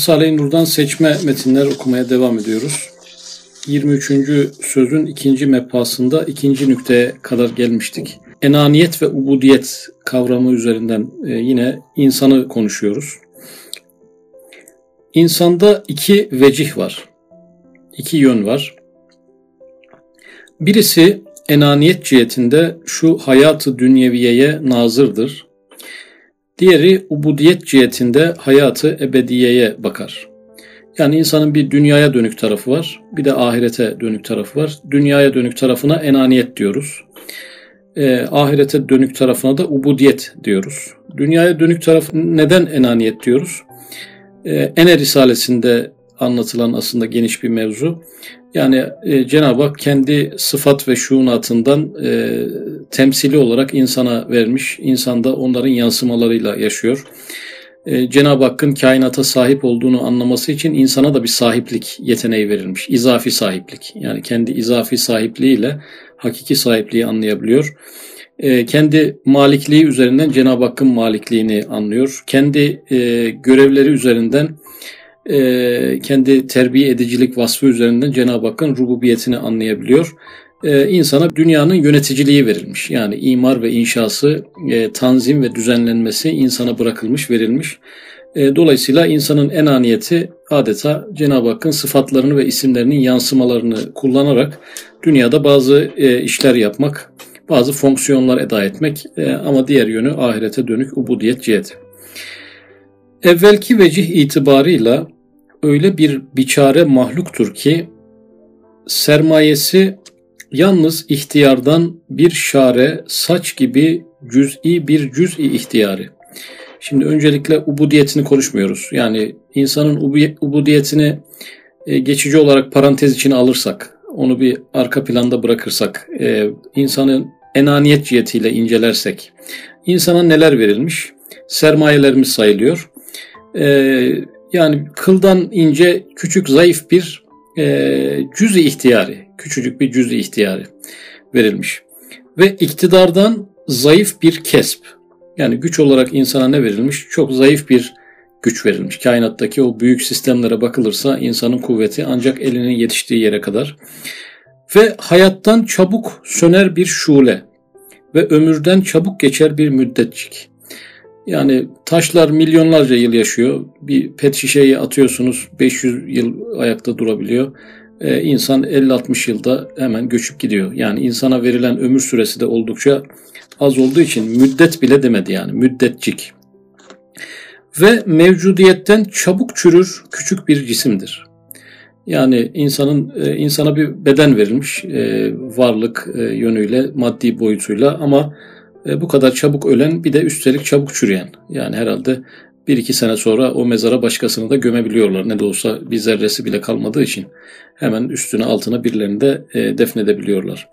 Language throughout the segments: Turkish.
Risale-i Nur'dan seçme metinler okumaya devam ediyoruz. 23. sözün ikinci mepasında ikinci nükteye kadar gelmiştik. Enaniyet ve ubudiyet kavramı üzerinden e, yine insanı konuşuyoruz. İnsanda iki vecih var. iki yön var. Birisi enaniyet cihetinde şu hayatı dünyeviyeye nazırdır. Diğeri ubudiyet cihetinde hayatı ebediyeye bakar. Yani insanın bir dünyaya dönük tarafı var, bir de ahirete dönük tarafı var. Dünyaya dönük tarafına enaniyet diyoruz. E, ahirete dönük tarafına da ubudiyet diyoruz. Dünyaya dönük taraf neden enaniyet diyoruz? E, Ene Risalesi'nde anlatılan aslında geniş bir mevzu. Yani e, Cenab-ı Hak kendi sıfat ve şuunatından e, temsili olarak insana vermiş. İnsan da onların yansımalarıyla yaşıyor. E, Cenab-ı Hakk'ın kainata sahip olduğunu anlaması için insana da bir sahiplik yeteneği verilmiş. İzafi sahiplik. Yani kendi izafi sahipliğiyle hakiki sahipliği anlayabiliyor. E, kendi malikliği üzerinden Cenab-ı Hakk'ın malikliğini anlıyor. Kendi e, görevleri üzerinden e, kendi terbiye edicilik vasfı üzerinden Cenab-ı Hakk'ın rububiyetini anlayabiliyor. E, insana dünyanın yöneticiliği verilmiş. Yani imar ve inşası, e, tanzim ve düzenlenmesi insana bırakılmış, verilmiş. E, dolayısıyla insanın enaniyeti adeta Cenab-ı Hakk'ın sıfatlarını ve isimlerinin yansımalarını kullanarak dünyada bazı e, işler yapmak, bazı fonksiyonlar eda etmek e, ama diğer yönü ahirete dönük ubudiyet ciheti. Evvelki vecih itibarıyla öyle bir biçare mahluktur ki sermayesi yalnız ihtiyardan bir şare saç gibi cüz'i bir cüz'i ihtiyarı. Şimdi öncelikle ubudiyetini konuşmuyoruz. Yani insanın ubudiyetini e, geçici olarak parantez içine alırsak, onu bir arka planda bırakırsak, e, insanın enaniyet cihetiyle incelersek, insana neler verilmiş? Sermayelerimiz sayılıyor. E, yani kıldan ince, küçük, zayıf bir e, cüz-i ihtiyari, küçücük bir cüz-i ihtiyari verilmiş. Ve iktidardan zayıf bir kesp, yani güç olarak insana ne verilmiş? Çok zayıf bir güç verilmiş. Kainattaki o büyük sistemlere bakılırsa insanın kuvveti ancak elinin yetiştiği yere kadar. Ve hayattan çabuk söner bir şule ve ömürden çabuk geçer bir müddetçik. Yani taşlar milyonlarca yıl yaşıyor. Bir pet şişeyi atıyorsunuz 500 yıl ayakta durabiliyor. Ee, insan 50-60 yılda hemen göçüp gidiyor. Yani insana verilen ömür süresi de oldukça az olduğu için müddet bile demedi yani müddetcik. Ve mevcudiyetten çabuk çürür küçük bir cisimdir. Yani insanın e, insana bir beden verilmiş e, varlık e, yönüyle maddi boyutuyla ama bu kadar çabuk ölen bir de üstelik çabuk çürüyen. Yani herhalde bir iki sene sonra o mezara başkasını da gömebiliyorlar. Ne de olsa bir zerresi bile kalmadığı için hemen üstüne altına birilerini de e, defnedebiliyorlar.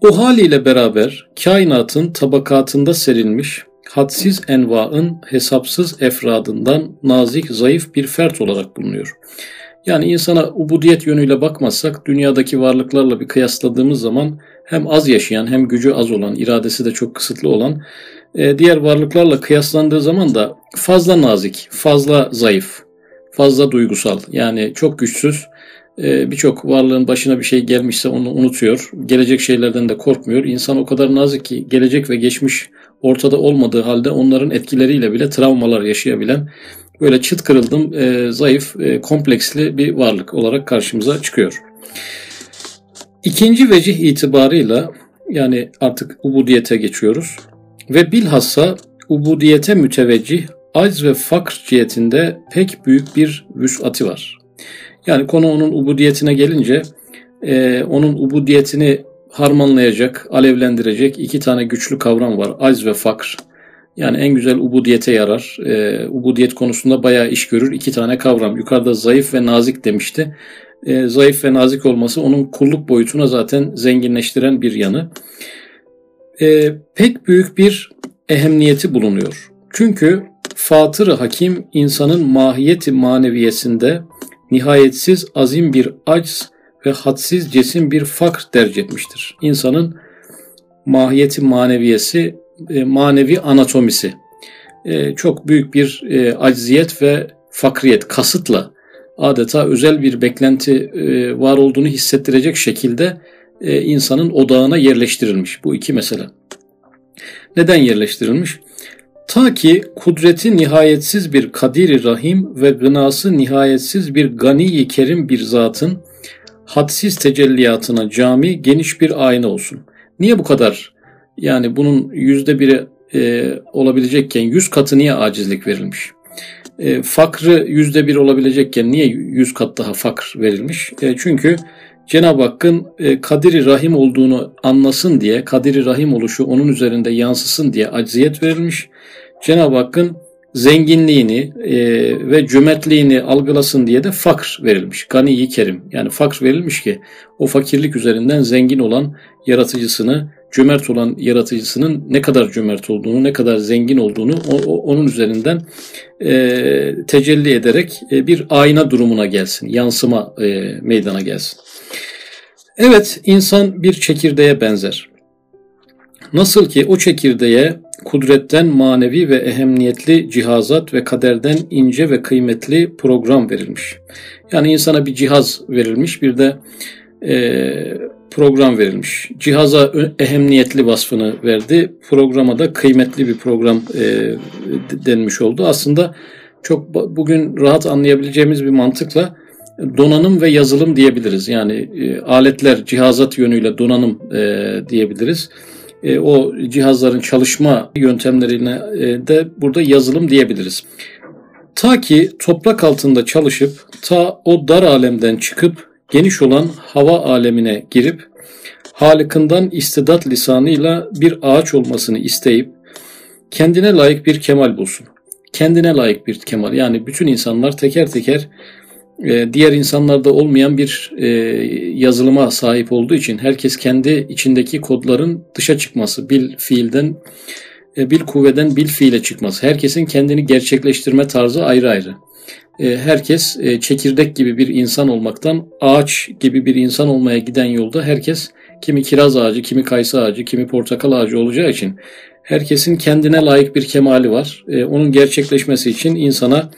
O haliyle beraber kainatın tabakatında serilmiş hadsiz envaın hesapsız efradından nazik zayıf bir fert olarak bulunuyor. Yani insana ubudiyet yönüyle bakmazsak dünyadaki varlıklarla bir kıyasladığımız zaman hem az yaşayan hem gücü az olan, iradesi de çok kısıtlı olan e, diğer varlıklarla kıyaslandığı zaman da fazla nazik, fazla zayıf, fazla duygusal yani çok güçsüz e, birçok varlığın başına bir şey gelmişse onu unutuyor. Gelecek şeylerden de korkmuyor. İnsan o kadar nazik ki gelecek ve geçmiş ortada olmadığı halde onların etkileriyle bile travmalar yaşayabilen böyle çıt kırıldım, e, zayıf, kompleksli bir varlık olarak karşımıza çıkıyor. İkinci vecih itibarıyla yani artık ubudiyete geçiyoruz ve bilhassa ubudiyete müteveccih acz ve fakr cihetinde pek büyük bir vüs'ati var. Yani konu onun ubudiyetine gelince e, onun ubudiyetini harmanlayacak, alevlendirecek iki tane güçlü kavram var. Acz ve fakr. Yani en güzel ubudiyete yarar. E, ubudiyet konusunda bayağı iş görür. iki tane kavram. Yukarıda zayıf ve nazik demişti. E, zayıf ve nazik olması onun kulluk boyutuna zaten zenginleştiren bir yanı. E, pek büyük bir ehemmiyeti bulunuyor. Çünkü Fatır-ı Hakim insanın mahiyeti maneviyesinde nihayetsiz azim bir acz ve hadsiz cesim bir fakr derc etmiştir. İnsanın mahiyeti maneviyesi, e, manevi anatomisi e, çok büyük bir e, acziyet ve fakriyet, kasıtla adeta özel bir beklenti e, var olduğunu hissettirecek şekilde e, insanın odağına yerleştirilmiş bu iki mesele. Neden yerleştirilmiş? Ta ki kudreti nihayetsiz bir kadiri rahim ve gınası nihayetsiz bir gani kerim bir zatın hadsiz tecelliyatına cami geniş bir ayna olsun. Niye bu kadar? Yani bunun yüzde biri e, olabilecekken yüz katı niye acizlik verilmiş? E, fakrı yüzde bir olabilecekken niye yüz kat daha fakr verilmiş? E, çünkü Cenab-ı Hakk'ın e, kadiri rahim olduğunu anlasın diye, kadiri rahim oluşu onun üzerinde yansısın diye acziyet verilmiş. Cenab-ı Hakk'ın zenginliğini e, ve cömertliğini algılasın diye de fakr verilmiş. Gani-i Kerim. Yani fakr verilmiş ki o fakirlik üzerinden zengin olan yaratıcısını, cömert olan yaratıcısının ne kadar cömert olduğunu, ne kadar zengin olduğunu o, o, onun üzerinden e, tecelli ederek e, bir ayna durumuna gelsin, yansıma e, meydana gelsin. Evet, insan bir çekirdeğe benzer. Nasıl ki o çekirdeğe kudretten manevi ve ehemmiyetli cihazat ve kaderden ince ve kıymetli program verilmiş. Yani insana bir cihaz verilmiş, bir de e, program verilmiş. Cihaza ehemmiyetli vasfını verdi, programa da kıymetli bir program e, denmiş oldu. Aslında çok bugün rahat anlayabileceğimiz bir mantıkla donanım ve yazılım diyebiliriz. Yani e, aletler, cihazat yönüyle donanım e, diyebiliriz. E, o cihazların çalışma yöntemlerine e, de burada yazılım diyebiliriz. Ta ki toprak altında çalışıp ta o dar alemden çıkıp geniş olan hava alemine girip Halıkından istidat lisanıyla bir ağaç olmasını isteyip kendine layık bir kemal bulsun. Kendine layık bir kemal. Yani bütün insanlar teker teker e, diğer insanlarda olmayan bir e, yazılıma sahip olduğu için herkes kendi içindeki kodların dışa çıkması, bil fiilden, e, bil kuvveden bil fiile çıkması. Herkesin kendini gerçekleştirme tarzı ayrı ayrı. Herkes çekirdek gibi bir insan olmaktan ağaç gibi bir insan olmaya giden yolda herkes kimi kiraz ağacı, kimi kayısı ağacı, kimi portakal ağacı olacağı için herkesin kendine layık bir kemali var. Onun gerçekleşmesi için insana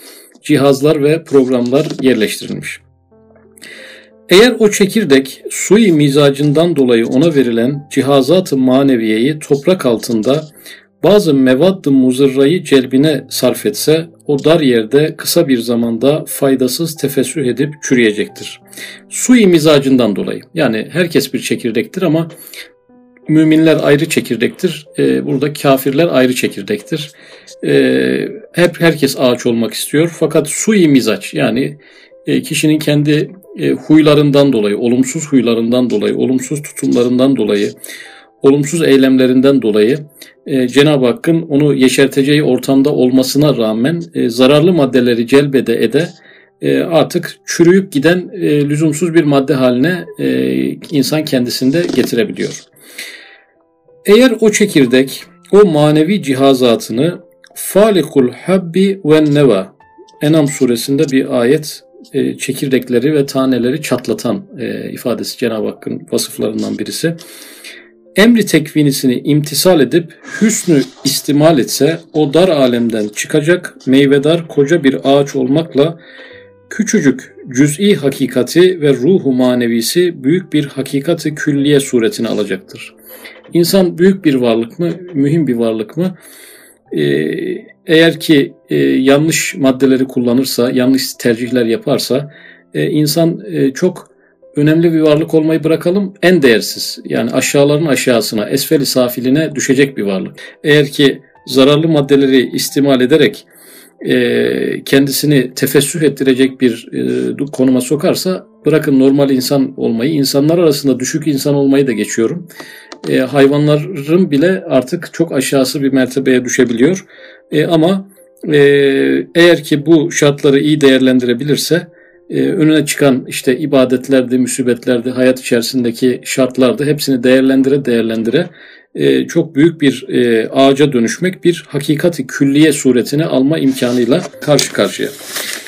cihazlar ve programlar yerleştirilmiş. Eğer o çekirdek sui mizacından dolayı ona verilen cihazat-ı maneviyeyi toprak altında bazı mevad-ı muzırrayı celbine sarf etse o dar yerde kısa bir zamanda faydasız tefessüh edip çürüyecektir. Sui mizacından dolayı yani herkes bir çekirdektir ama müminler ayrı çekirdektir. E, burada kafirler ayrı çekirdektir. E, hep herkes ağaç olmak istiyor. Fakat sui mizaç yani e, kişinin kendi e, huylarından dolayı, olumsuz huylarından dolayı, olumsuz tutumlarından dolayı, olumsuz eylemlerinden dolayı e, Cenab-ı Hakk'ın onu yeşerteceği ortamda olmasına rağmen e, zararlı maddeleri celbede ede e, artık çürüyüp giden e, lüzumsuz bir madde haline e, insan kendisinde getirebiliyor. Eğer o çekirdek o manevi cihazatını falikul habbi ve neva Enam suresinde bir ayet e, çekirdekleri ve taneleri çatlatan e, ifadesi Cenab-ı Hakk'ın vasıflarından birisi. Emri tekvinisini imtisal edip hüsnü istimal etse o dar alemden çıkacak meyvedar koca bir ağaç olmakla küçücük cüz'i hakikati ve ruhu manevisi büyük bir hakikati külliye suretini alacaktır. İnsan büyük bir varlık mı, mühim bir varlık mı? Ee, eğer ki e, yanlış maddeleri kullanırsa, yanlış tercihler yaparsa e, insan e, çok önemli bir varlık olmayı bırakalım en değersiz yani aşağıların aşağısına, esfeli safiline düşecek bir varlık. Eğer ki zararlı maddeleri istimal ederek e, kendisini tefessüh ettirecek bir e, konuma sokarsa bırakın normal insan olmayı, insanlar arasında düşük insan olmayı da geçiyorum. E, hayvanların bile artık çok aşağısı bir mertebeye düşebiliyor. E, ama e, eğer ki bu şartları iyi değerlendirebilirse e, önüne çıkan işte ibadetlerde, müsibetlerde, hayat içerisindeki şartlarda hepsini değerlendire değerlendire e, çok büyük bir e, ağaca dönüşmek bir hakikati külliye suretini alma imkanıyla karşı karşıya.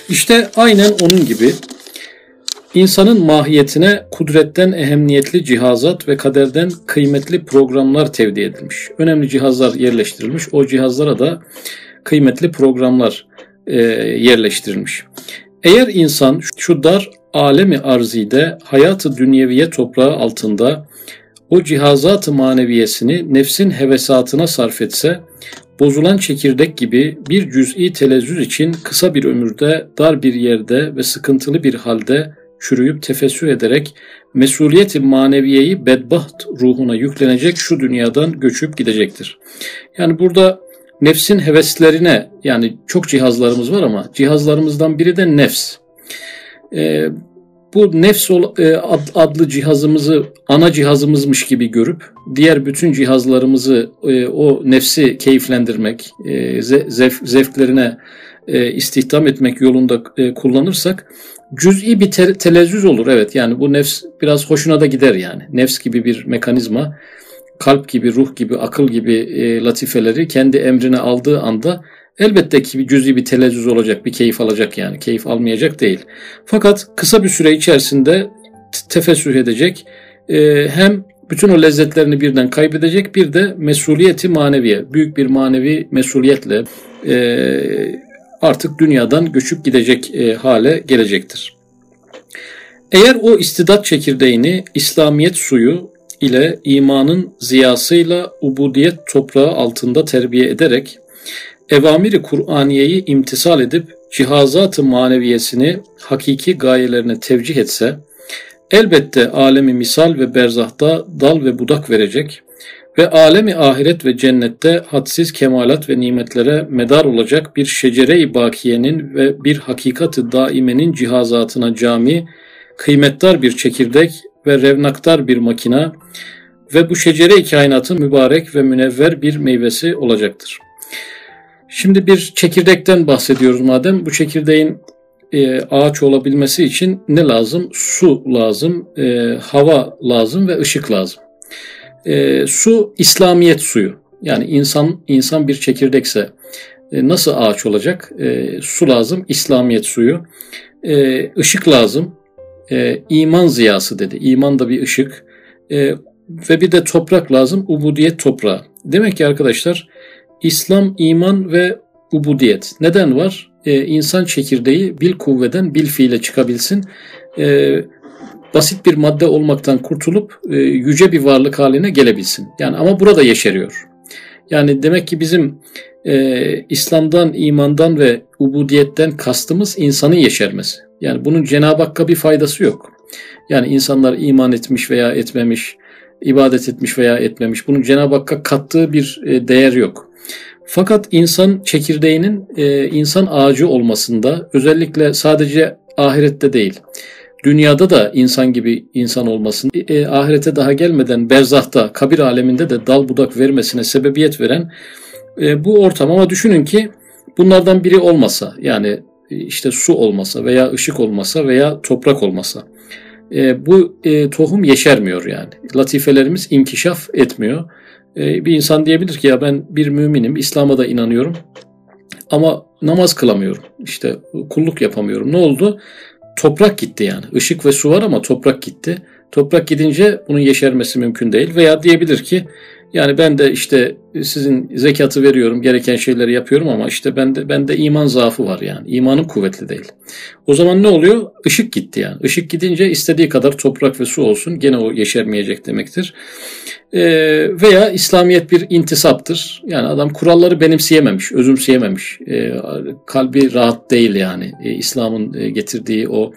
İşte aynen onun gibi insanın mahiyetine kudretten ehemmiyetli cihazat ve kaderden kıymetli programlar tevdi edilmiş. Önemli cihazlar yerleştirilmiş. O cihazlara da kıymetli programlar e, yerleştirilmiş. Eğer insan şu dar alemi arzide hayatı dünyeviye toprağı altında o cihazat-ı maneviyesini nefsin hevesatına sarf etse, bozulan çekirdek gibi bir cüz'i telezzüz için kısa bir ömürde, dar bir yerde ve sıkıntılı bir halde çürüyüp tefessür ederek mesuliyeti maneviyeyi bedbaht ruhuna yüklenecek şu dünyadan göçüp gidecektir. Yani burada nefsin heveslerine yani çok cihazlarımız var ama cihazlarımızdan biri de nefs. Ee, bu nefs e, adlı cihazımızı ana cihazımızmış gibi görüp diğer bütün cihazlarımızı e, o nefsi keyiflendirmek, e, zevklerine istihdam etmek yolunda kullanırsak cüz'i bir te- telezzüz olur. Evet yani bu nefs biraz hoşuna da gider yani. Nefs gibi bir mekanizma kalp gibi, ruh gibi, akıl gibi e, latifeleri kendi emrine aldığı anda elbette ki bir cüz'i bir telezzüz olacak, bir keyif alacak yani. Keyif almayacak değil. Fakat kısa bir süre içerisinde tefessüh edecek. E, hem bütün o lezzetlerini birden kaybedecek bir de mesuliyeti maneviye, büyük bir manevi mesuliyetle e, artık dünyadan göçüp gidecek e, hale gelecektir. Eğer o istidat çekirdeğini İslamiyet suyu ile imanın ziyasıyla ubudiyet toprağı altında terbiye ederek evamiri Kur'aniyeyi imtisal edip cihazat-ı maneviyesini hakiki gayelerine tevcih etse elbette alemi misal ve berzahta dal ve budak verecek ve alemi ahiret ve cennette hadsiz kemalat ve nimetlere medar olacak bir şecere-i bakiyenin ve bir hakikati daimenin cihazatına cami, kıymetdar bir çekirdek ve revnaktar bir makina ve bu şecere-i kainatın mübarek ve münevver bir meyvesi olacaktır. Şimdi bir çekirdekten bahsediyoruz madem. Bu çekirdeğin e, ağaç olabilmesi için ne lazım? Su lazım, e, hava lazım ve ışık lazım. E, su İslamiyet suyu. Yani insan insan bir çekirdekse nasıl ağaç olacak? Su lazım, İslamiyet suyu. E, ışık lazım, e, iman ziyası dedi. İman da bir ışık. E, ve bir de toprak lazım. Ubudiyet toprağı. Demek ki arkadaşlar İslam, iman ve ubudiyet. Neden var? Ee, insan çekirdeği bil kuvveden bil fiile çıkabilsin. Ee, basit bir madde olmaktan kurtulup e, yüce bir varlık haline gelebilsin. Yani ama burada yeşeriyor. Yani demek ki bizim e, İslam'dan, imandan ve ubudiyetten kastımız insanın yeşermesi. Yani bunun Cenab-ı Hakk'a bir faydası yok. Yani insanlar iman etmiş veya etmemiş, ibadet etmiş veya etmemiş. Bunun Cenab-ı Hakk'a kattığı bir e, değer yok. Fakat insan çekirdeğinin e, insan ağacı olmasında özellikle sadece ahirette değil, dünyada da insan gibi insan olmasın, e, ahirete daha gelmeden berzahta, kabir aleminde de dal budak vermesine sebebiyet veren bu ortam. Ama düşünün ki bunlardan biri olmasa, yani işte su olmasa veya ışık olmasa veya toprak olmasa e, bu e, tohum yeşermiyor yani. Latifelerimiz inkişaf etmiyor. E, bir insan diyebilir ki ya ben bir müminim, İslam'a da inanıyorum ama namaz kılamıyorum. İşte kulluk yapamıyorum. Ne oldu? Toprak gitti yani. Işık ve su var ama toprak gitti. Toprak gidince bunun yeşermesi mümkün değil. Veya diyebilir ki yani ben de işte sizin zekatı veriyorum, gereken şeyleri yapıyorum ama işte bende bende iman zaafı var yani. İmanım kuvvetli değil. O zaman ne oluyor? Işık gitti yani. Işık gidince istediği kadar toprak ve su olsun gene o yeşermeyecek demektir. Ee, veya İslamiyet bir intisaptır. Yani adam kuralları benimseyememiş, özümseyememiş. Ee, kalbi rahat değil yani. Ee, İslam'ın e, getirdiği o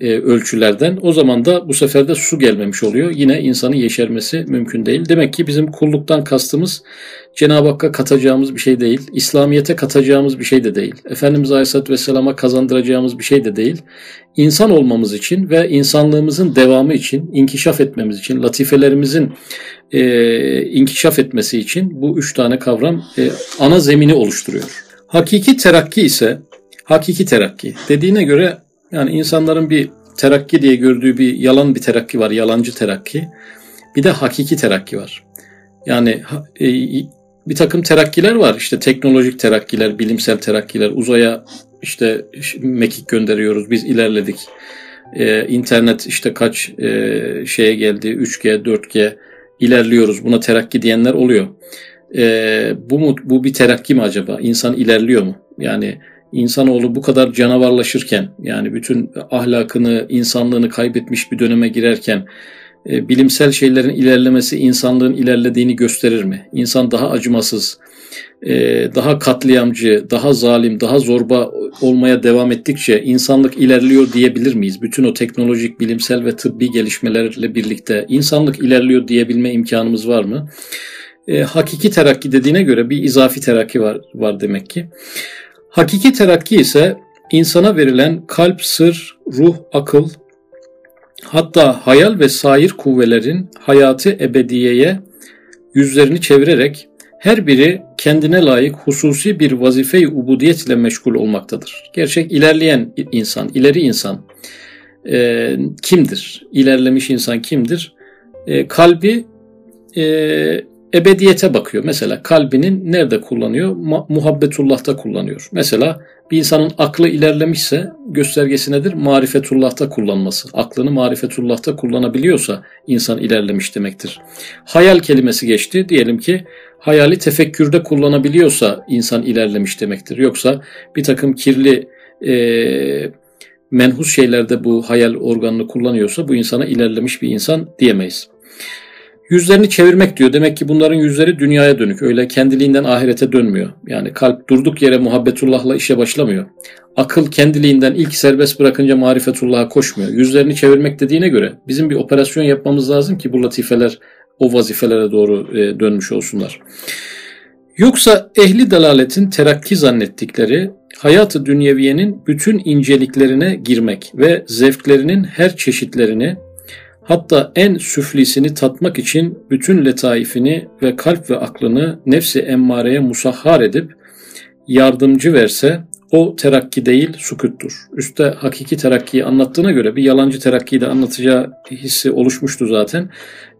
e, ölçülerden. O zaman da bu sefer de su gelmemiş oluyor. Yine insanın yeşermesi mümkün değil. Demek ki bizim kulluktan kastımız Cenab-ı Hakk'a katacağımız bir şey değil. İslamiyet'e katacağımız bir şey de değil. Efendimiz Aleyhisselatü Vesselam'a kazandıracağımız bir şey de değil. İnsan olmamız için ve insanlığımızın devamı için, inkişaf etmemiz için, latifelerimizin e, inkişaf etmesi için bu üç tane kavram e, ana zemini oluşturuyor. Hakiki terakki ise, hakiki terakki dediğine göre yani insanların bir terakki diye gördüğü bir yalan bir terakki var, yalancı terakki. Bir de hakiki terakki var. Yani e, bir takım terakkiler var. İşte teknolojik terakkiler, bilimsel terakkiler, uzaya işte mekik gönderiyoruz, biz ilerledik. Ee, internet işte kaç e, şeye geldi, 3G, 4G ilerliyoruz. Buna terakki diyenler oluyor. Ee, bu mu bu bir terakki mi acaba? İnsan ilerliyor mu? Yani insanoğlu bu kadar canavarlaşırken yani bütün ahlakını, insanlığını kaybetmiş bir döneme girerken e, bilimsel şeylerin ilerlemesi insanlığın ilerlediğini gösterir mi? İnsan daha acımasız, e, daha katliamcı, daha zalim, daha zorba olmaya devam ettikçe insanlık ilerliyor diyebilir miyiz? Bütün o teknolojik, bilimsel ve tıbbi gelişmelerle birlikte insanlık ilerliyor diyebilme imkanımız var mı? E, hakiki terakki dediğine göre bir izafi terakki var, var demek ki. Hakiki terakki ise insana verilen kalp, sır, ruh, akıl, hatta hayal ve sair kuvvelerin hayatı ebediyeye yüzlerini çevirerek her biri kendine layık hususi bir vazife-i ubudiyet ile meşgul olmaktadır. Gerçek ilerleyen insan, ileri insan e, kimdir? İlerlemiş insan kimdir? E, kalbi e, ebediyete bakıyor. Mesela kalbinin nerede kullanıyor? Muhabbetullah'ta kullanıyor. Mesela bir insanın aklı ilerlemişse göstergesi nedir? Marifetullah'ta kullanması. Aklını marifetullah'ta kullanabiliyorsa insan ilerlemiş demektir. Hayal kelimesi geçti. Diyelim ki hayali tefekkürde kullanabiliyorsa insan ilerlemiş demektir. Yoksa bir takım kirli e, menhus şeylerde bu hayal organını kullanıyorsa bu insana ilerlemiş bir insan diyemeyiz. Yüzlerini çevirmek diyor. Demek ki bunların yüzleri dünyaya dönük. Öyle kendiliğinden ahirete dönmüyor. Yani kalp durduk yere muhabbetullahla işe başlamıyor. Akıl kendiliğinden ilk serbest bırakınca marifetullah'a koşmuyor. Yüzlerini çevirmek dediğine göre bizim bir operasyon yapmamız lazım ki bu latifeler o vazifelere doğru e, dönmüş olsunlar. Yoksa ehli dalaletin terakki zannettikleri hayatı dünyeviyenin bütün inceliklerine girmek ve zevklerinin her çeşitlerini Hatta en süflisini tatmak için bütün letaifini ve kalp ve aklını nefsi emmareye musahhar edip yardımcı verse o terakki değil sukuttur. Üste hakiki terakkiyi anlattığına göre bir yalancı terakkiyi de anlatacağı hissi oluşmuştu zaten.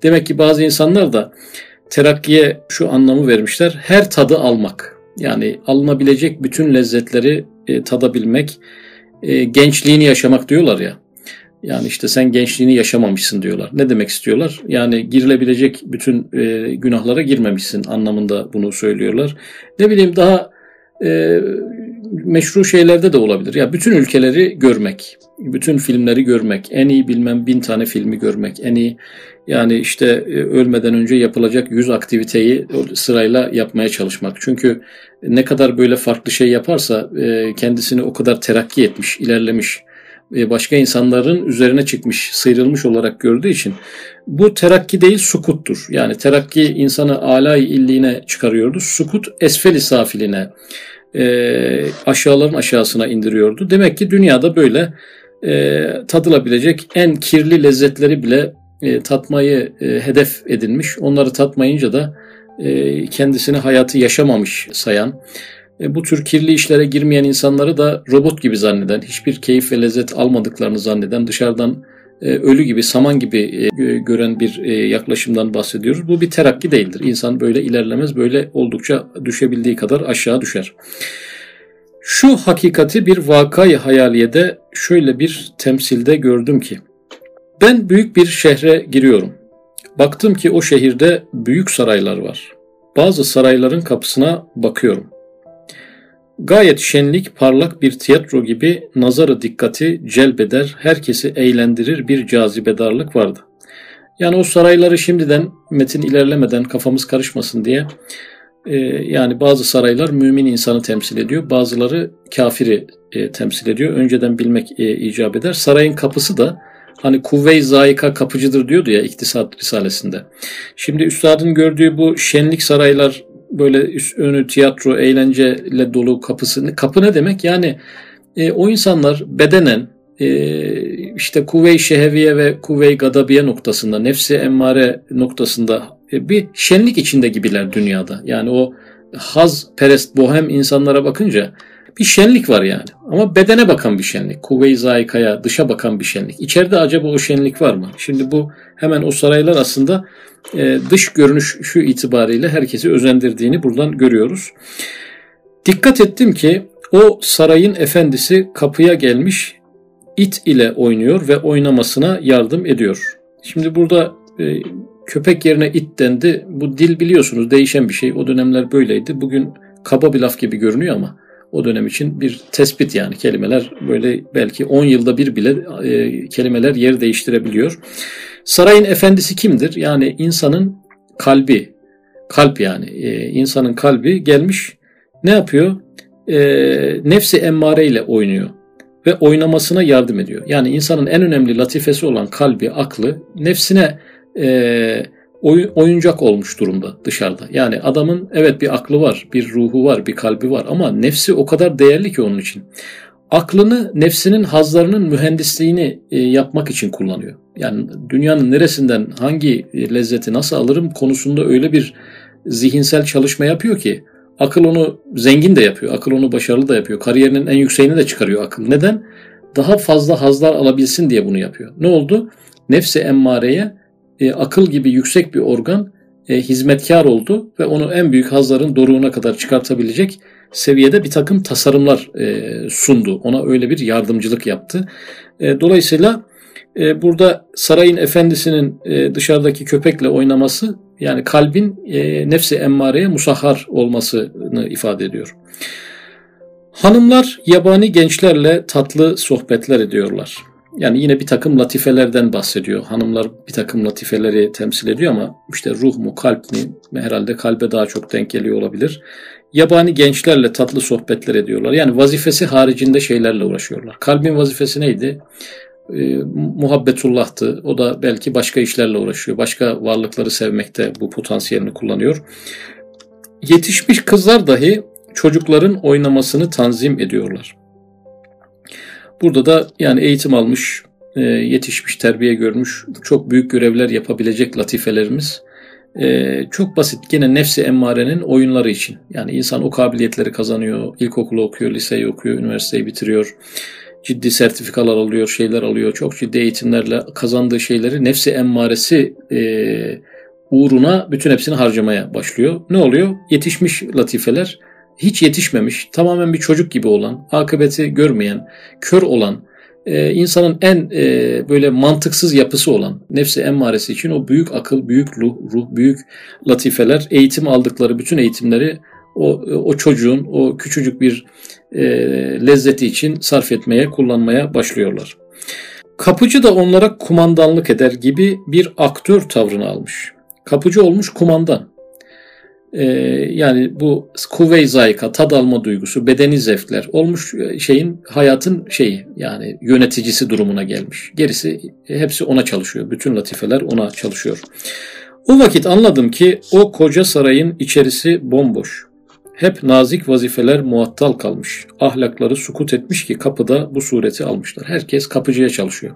Demek ki bazı insanlar da terakkiye şu anlamı vermişler. Her tadı almak. Yani alınabilecek bütün lezzetleri e, tadabilmek, e, gençliğini yaşamak diyorlar ya. Yani işte sen gençliğini yaşamamışsın diyorlar. Ne demek istiyorlar? Yani girilebilecek bütün e, günahlara girmemişsin anlamında bunu söylüyorlar. Ne bileyim daha e, meşru şeylerde de olabilir. Ya bütün ülkeleri görmek, bütün filmleri görmek, en iyi bilmem bin tane filmi görmek, en iyi yani işte e, ölmeden önce yapılacak yüz aktiviteyi sırayla yapmaya çalışmak. Çünkü ne kadar böyle farklı şey yaparsa e, kendisini o kadar terakki etmiş, ilerlemiş başka insanların üzerine çıkmış, sıyrılmış olarak gördüğü için bu terakki değil sukuttur. Yani terakki insanı alay illiğine çıkarıyordu. Sukut esfeli safiline, e, aşağıların aşağısına indiriyordu. Demek ki dünyada böyle e, tadılabilecek en kirli lezzetleri bile e, tatmayı e, hedef edinmiş. Onları tatmayınca da e, kendisini hayatı yaşamamış sayan, e, bu tür kirli işlere girmeyen insanları da robot gibi zanneden, hiçbir keyif ve lezzet almadıklarını zanneden, dışarıdan e, ölü gibi, saman gibi e, gören bir yaklaşımdan bahsediyoruz. Bu bir terakki değildir. İnsan böyle ilerlemez, böyle oldukça düşebildiği kadar aşağı düşer. Şu hakikati bir vakayı hayaliyede şöyle bir temsilde gördüm ki, ben büyük bir şehre giriyorum. Baktım ki o şehirde büyük saraylar var. Bazı sarayların kapısına bakıyorum. Gayet şenlik, parlak bir tiyatro gibi nazarı dikkati celbeder, herkesi eğlendirir bir cazibedarlık vardı. Yani o sarayları şimdiden metin ilerlemeden kafamız karışmasın diye e, yani bazı saraylar mümin insanı temsil ediyor, bazıları kafiri e, temsil ediyor. Önceden bilmek e, icap eder. Sarayın kapısı da hani kuvve-i zayika kapıcıdır diyordu ya iktisat risalesinde. Şimdi üstadın gördüğü bu şenlik saraylar böyle üst önü tiyatro, eğlenceyle dolu kapısı. Kapı ne demek? Yani e, o insanlar bedenen e, işte kuvve-i şeheviye ve kuvve-i gadabiye noktasında, nefsi emmare noktasında e, bir şenlik içinde gibiler dünyada. Yani o haz perest bohem insanlara bakınca bir şenlik var yani. Ama bedene bakan bir şenlik. Kuvve-i zayikaya, dışa bakan bir şenlik. İçeride acaba o şenlik var mı? Şimdi bu hemen o saraylar aslında e, dış görünüş şu itibariyle herkesi özendirdiğini buradan görüyoruz. Dikkat ettim ki o sarayın efendisi kapıya gelmiş it ile oynuyor ve oynamasına yardım ediyor. Şimdi burada e, köpek yerine it dendi. Bu dil biliyorsunuz değişen bir şey. O dönemler böyleydi. Bugün kaba bir laf gibi görünüyor ama o dönem için bir tespit yani kelimeler böyle belki 10 yılda bir bile e, kelimeler yer değiştirebiliyor. Sarayın efendisi kimdir? Yani insanın kalbi, kalp yani e, insanın kalbi gelmiş ne yapıyor? E, nefsi emmare ile oynuyor ve oynamasına yardım ediyor. Yani insanın en önemli latifesi olan kalbi, aklı nefsine e, oy, oyuncak olmuş durumda dışarıda. Yani adamın evet bir aklı var, bir ruhu var, bir kalbi var ama nefsi o kadar değerli ki onun için. Aklını nefsinin hazlarının mühendisliğini e, yapmak için kullanıyor. Yani dünyanın neresinden hangi lezzeti nasıl alırım konusunda öyle bir zihinsel çalışma yapıyor ki akıl onu zengin de yapıyor. Akıl onu başarılı da yapıyor. Kariyerinin en yükseğini de çıkarıyor akıl. Neden? Daha fazla hazlar alabilsin diye bunu yapıyor. Ne oldu? Nefsi emmareye e, akıl gibi yüksek bir organ e, hizmetkar oldu ve onu en büyük hazların doruğuna kadar çıkartabilecek seviyede bir takım tasarımlar e, sundu. Ona öyle bir yardımcılık yaptı. E, dolayısıyla e, burada sarayın efendisinin e, dışarıdaki köpekle oynaması yani kalbin e, nefsi emmareye musahhar olmasını ifade ediyor. Hanımlar yabani gençlerle tatlı sohbetler ediyorlar. Yani yine bir takım latifelerden bahsediyor. Hanımlar bir takım latifeleri temsil ediyor ama işte ruh mu kalp mi herhalde kalbe daha çok denk geliyor olabilir. Yabani gençlerle tatlı sohbetler ediyorlar. Yani vazifesi haricinde şeylerle uğraşıyorlar. Kalbin vazifesi neydi? E, muhabbetullah'tı. O da belki başka işlerle uğraşıyor. Başka varlıkları sevmekte bu potansiyelini kullanıyor. Yetişmiş kızlar dahi çocukların oynamasını tanzim ediyorlar. Burada da yani eğitim almış, e, yetişmiş, terbiye görmüş, çok büyük görevler yapabilecek latifelerimiz e, çok basit gene nefsi emmarenin oyunları için. Yani insan o kabiliyetleri kazanıyor, ilkokulu okuyor, liseyi okuyor, üniversiteyi bitiriyor, ciddi sertifikalar alıyor, şeyler alıyor, çok ciddi eğitimlerle kazandığı şeyleri nefsi emmaresi e, uğruna bütün hepsini harcamaya başlıyor. Ne oluyor? Yetişmiş latifeler hiç yetişmemiş, tamamen bir çocuk gibi olan, akıbeti görmeyen, kör olan, e, insanın en e, böyle mantıksız yapısı olan nefsi emmaresi için o büyük akıl, büyük ruh, ruh büyük latifeler, eğitim aldıkları bütün eğitimleri o, o çocuğun o küçücük bir e, lezzeti için sarf etmeye, kullanmaya başlıyorlar. Kapıcı da onlara kumandanlık eder gibi bir aktör tavrını almış. Kapıcı olmuş kumandan. Ee, yani bu kuvve-i tad alma duygusu, bedeni zevkler olmuş e, şeyin hayatın şeyi yani yöneticisi durumuna gelmiş. Gerisi hepsi ona çalışıyor. Bütün latifeler ona çalışıyor. O vakit anladım ki o koca sarayın içerisi bomboş. Hep nazik vazifeler muattal kalmış. Ahlakları sukut etmiş ki kapıda bu sureti almışlar. Herkes kapıcıya çalışıyor.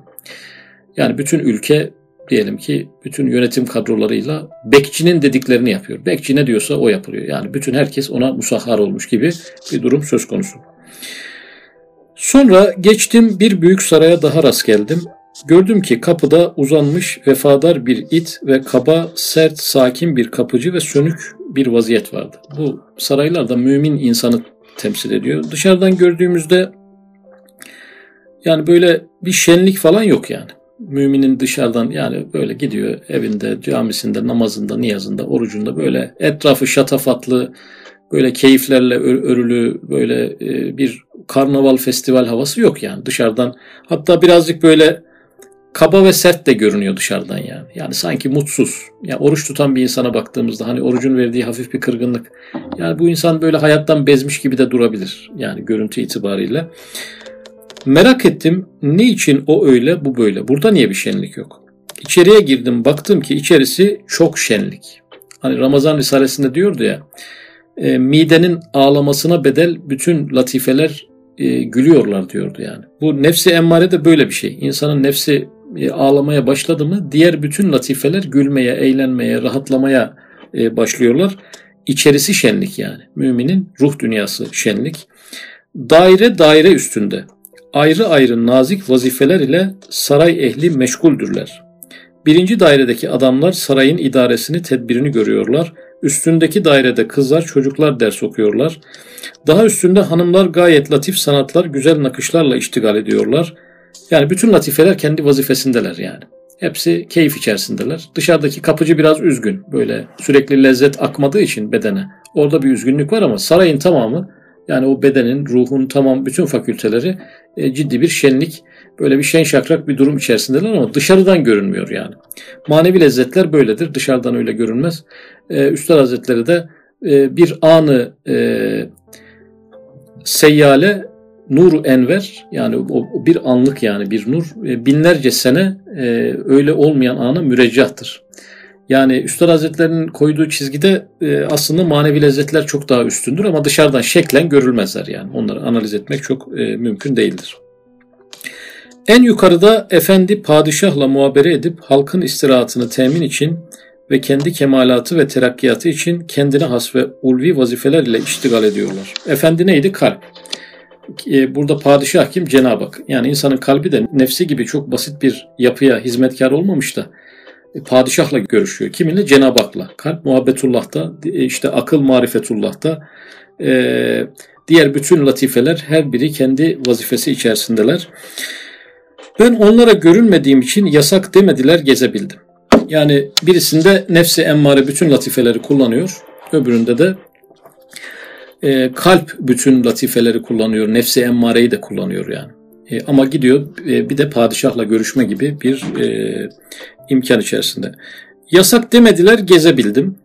Yani bütün ülke diyelim ki bütün yönetim kadrolarıyla bekçinin dediklerini yapıyor. Bekçi ne diyorsa o yapılıyor. Yani bütün herkes ona musahhar olmuş gibi bir durum söz konusu. Sonra geçtim bir büyük saraya daha rast geldim. Gördüm ki kapıda uzanmış vefadar bir it ve kaba, sert, sakin bir kapıcı ve sönük bir vaziyet vardı. Bu saraylarda mümin insanı temsil ediyor. Dışarıdan gördüğümüzde yani böyle bir şenlik falan yok yani müminin dışarıdan yani böyle gidiyor evinde, camisinde, namazında, niyazında, orucunda böyle etrafı şatafatlı, böyle keyiflerle örülü böyle e, bir karnaval festival havası yok yani dışarıdan. Hatta birazcık böyle kaba ve sert de görünüyor dışarıdan yani. Yani sanki mutsuz. Yani oruç tutan bir insana baktığımızda hani orucun verdiği hafif bir kırgınlık. Yani bu insan böyle hayattan bezmiş gibi de durabilir. Yani görüntü itibariyle. Merak ettim ne için o öyle bu böyle. Burada niye bir şenlik yok? İçeriye girdim baktım ki içerisi çok şenlik. Hani Ramazan Risalesi'nde diyordu ya e, midenin ağlamasına bedel bütün latifeler e, gülüyorlar diyordu yani. Bu nefsi emmare de böyle bir şey. İnsanın nefsi e, ağlamaya başladı mı diğer bütün latifeler gülmeye, eğlenmeye, rahatlamaya e, başlıyorlar. İçerisi şenlik yani. Müminin ruh dünyası şenlik. Daire daire üstünde ayrı ayrı nazik vazifeler ile saray ehli meşguldürler. Birinci dairedeki adamlar sarayın idaresini, tedbirini görüyorlar. Üstündeki dairede kızlar, çocuklar ders okuyorlar. Daha üstünde hanımlar gayet latif sanatlar, güzel nakışlarla iştigal ediyorlar. Yani bütün latifeler kendi vazifesindeler yani. Hepsi keyif içerisindeler. Dışarıdaki kapıcı biraz üzgün. Böyle sürekli lezzet akmadığı için bedene. Orada bir üzgünlük var ama sarayın tamamı Yani o bedenin, ruhun tamam bütün fakülteleri e, ciddi bir şenlik, böyle bir şen şakrak bir durum içerisindeler ama dışarıdan görünmüyor yani. Manevi lezzetler böyledir. Dışarıdan öyle görünmez. E, Üstad Hazretleri de e, bir anı e, seyyale nuru enver yani o, bir anlık yani bir nur e, binlerce sene e, öyle olmayan ana müreccahtır. Yani Üstad Hazretleri'nin koyduğu çizgide e, aslında manevi lezzetler çok daha üstündür ama dışarıdan şeklen görülmezler yani. Onları analiz etmek çok e, mümkün değildir. En yukarıda efendi padişahla muhabere edip halkın istirahatını temin için ve kendi kemalatı ve terakkiyatı için kendine has ve ulvi vazifeler ile iştigal ediyorlar. Efendi neydi? Kalp. E, burada padişah kim? Cenab-ı Hak. Yani insanın kalbi de nefsi gibi çok basit bir yapıya hizmetkar olmamış da padişahla görüşüyor. Kiminle? Cenab-ı Hak'la. Kalp muhabbetullah'ta, e, işte akıl marifetullah'ta, diğer bütün latifeler her biri kendi vazifesi içerisindeler. Ben onlara görünmediğim için yasak demediler gezebildim. Yani birisinde nefsi emmare bütün latifeleri kullanıyor. Öbüründe de e, kalp bütün latifeleri kullanıyor. Nefsi emmareyi de kullanıyor yani. E, ama gidiyor e, bir de padişahla görüşme gibi bir e, imkan içerisinde. Yasak demediler gezebildim.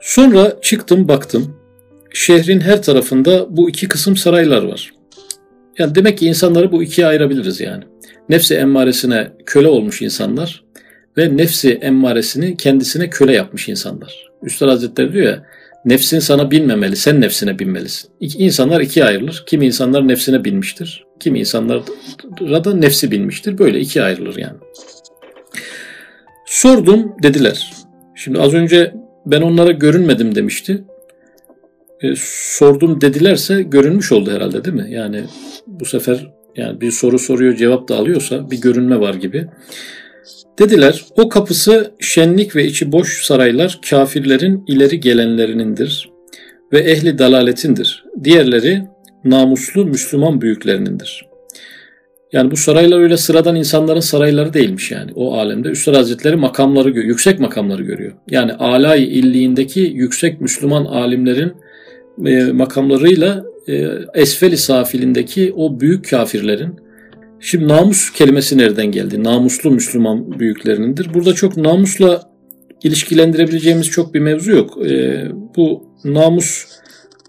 Sonra çıktım baktım. Şehrin her tarafında bu iki kısım saraylar var. Yani demek ki insanları bu ikiye ayırabiliriz yani. Nefsi emmaresine köle olmuş insanlar ve nefsi emmaresini kendisine köle yapmış insanlar. Üstad Hazretleri diyor ya nefsin sana binmemeli, sen nefsine binmelisin. İnsanlar ikiye ayrılır. Kimi insanlar nefsine binmiştir, kimi insanlar da nefsi binmiştir. Böyle ikiye ayrılır yani. Sordum dediler. Şimdi az önce ben onlara görünmedim demişti. E, sordum dedilerse görünmüş oldu herhalde değil mi? Yani bu sefer yani bir soru soruyor cevap da alıyorsa bir görünme var gibi. Dediler o kapısı şenlik ve içi boş saraylar kafirlerin ileri gelenlerinindir ve ehli dalaletindir. Diğerleri namuslu Müslüman büyüklerinindir. Yani bu saraylar öyle sıradan insanların sarayları değilmiş yani o alemde. Üstad Hazretleri makamları yüksek makamları görüyor. Yani alay illiğindeki yüksek Müslüman alimlerin e, makamlarıyla e, esfeli safilindeki o büyük kafirlerin Şimdi namus kelimesi nereden geldi? Namuslu Müslüman büyüklerinindir. Burada çok namusla ilişkilendirebileceğimiz çok bir mevzu yok. E, bu namus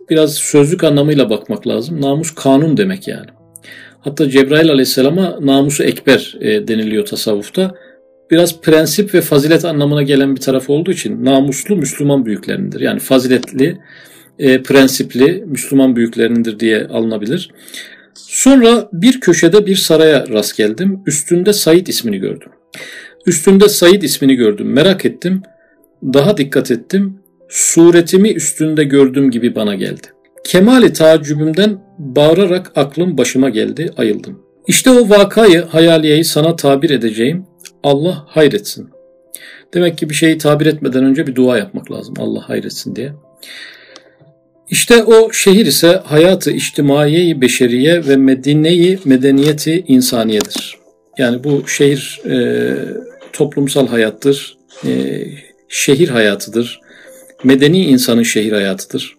biraz sözlük anlamıyla bakmak lazım. Namus kanun demek yani. Hatta Cebrail aleyhisselama namusu ekber e, deniliyor tasavvufta. Biraz prensip ve fazilet anlamına gelen bir taraf olduğu için namuslu Müslüman büyüklerindir. Yani faziletli, e, prensipli Müslüman büyüklerindir diye alınabilir. Sonra bir köşede bir saraya rast geldim. Üstünde Said ismini gördüm. Üstünde Said ismini gördüm. Merak ettim. Daha dikkat ettim. Suretimi üstünde gördüğüm gibi bana geldi. Kemali taaccübümden bağırarak aklım başıma geldi, ayıldım. İşte o vakayı, hayaliyeyi sana tabir edeceğim. Allah hayretsin. Demek ki bir şeyi tabir etmeden önce bir dua yapmak lazım. Allah hayretsin diye. İşte o şehir ise hayatı içtimaiye beşeriye ve medineyi medeniyeti insaniyedir. Yani bu şehir e, toplumsal hayattır, e, şehir hayatıdır, medeni insanın şehir hayatıdır.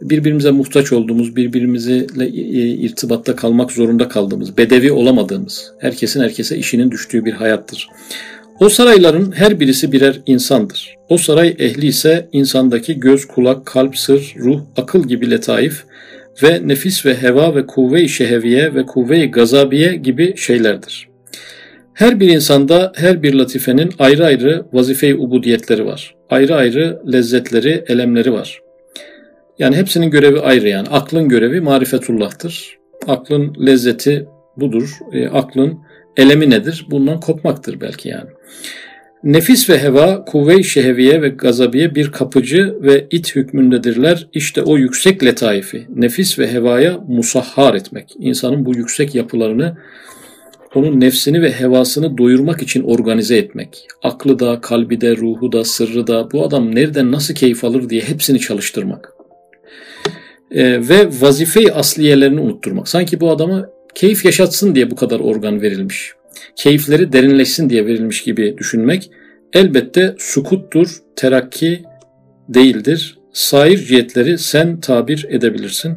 Birbirimize muhtaç olduğumuz, birbirimizle e, irtibatta kalmak zorunda kaldığımız, bedevi olamadığımız, herkesin herkese işinin düştüğü bir hayattır. O sarayların her birisi birer insandır. O saray ehli ise insandaki göz, kulak, kalp, sır, ruh, akıl gibi letaif ve nefis ve heva ve kuvve-i şeheviye ve kuvve-i gazabiye gibi şeylerdir. Her bir insanda her bir latifenin ayrı ayrı vazife-i ubudiyetleri var. Ayrı ayrı lezzetleri, elemleri var. Yani hepsinin görevi ayrı yani. Aklın görevi marifetullah'tır. Aklın lezzeti budur. E, aklın elemi nedir? Bundan kopmaktır belki yani. Nefis ve heva, kuvve-i şeheviye ve gazabiye bir kapıcı ve it hükmündedirler. İşte o yüksek letaifi, nefis ve hevaya musahhar etmek. İnsanın bu yüksek yapılarını, onun nefsini ve hevasını doyurmak için organize etmek. Aklı da, kalbi de, ruhu da, sırrı da, bu adam nereden nasıl keyif alır diye hepsini çalıştırmak. Ee, ve vazife-i asliyelerini unutturmak. Sanki bu adamı keyif yaşatsın diye bu kadar organ verilmiş. Keyifleri derinleşsin diye verilmiş gibi düşünmek elbette sukuttur, terakki değildir, sair cihetleri sen tabir edebilirsin.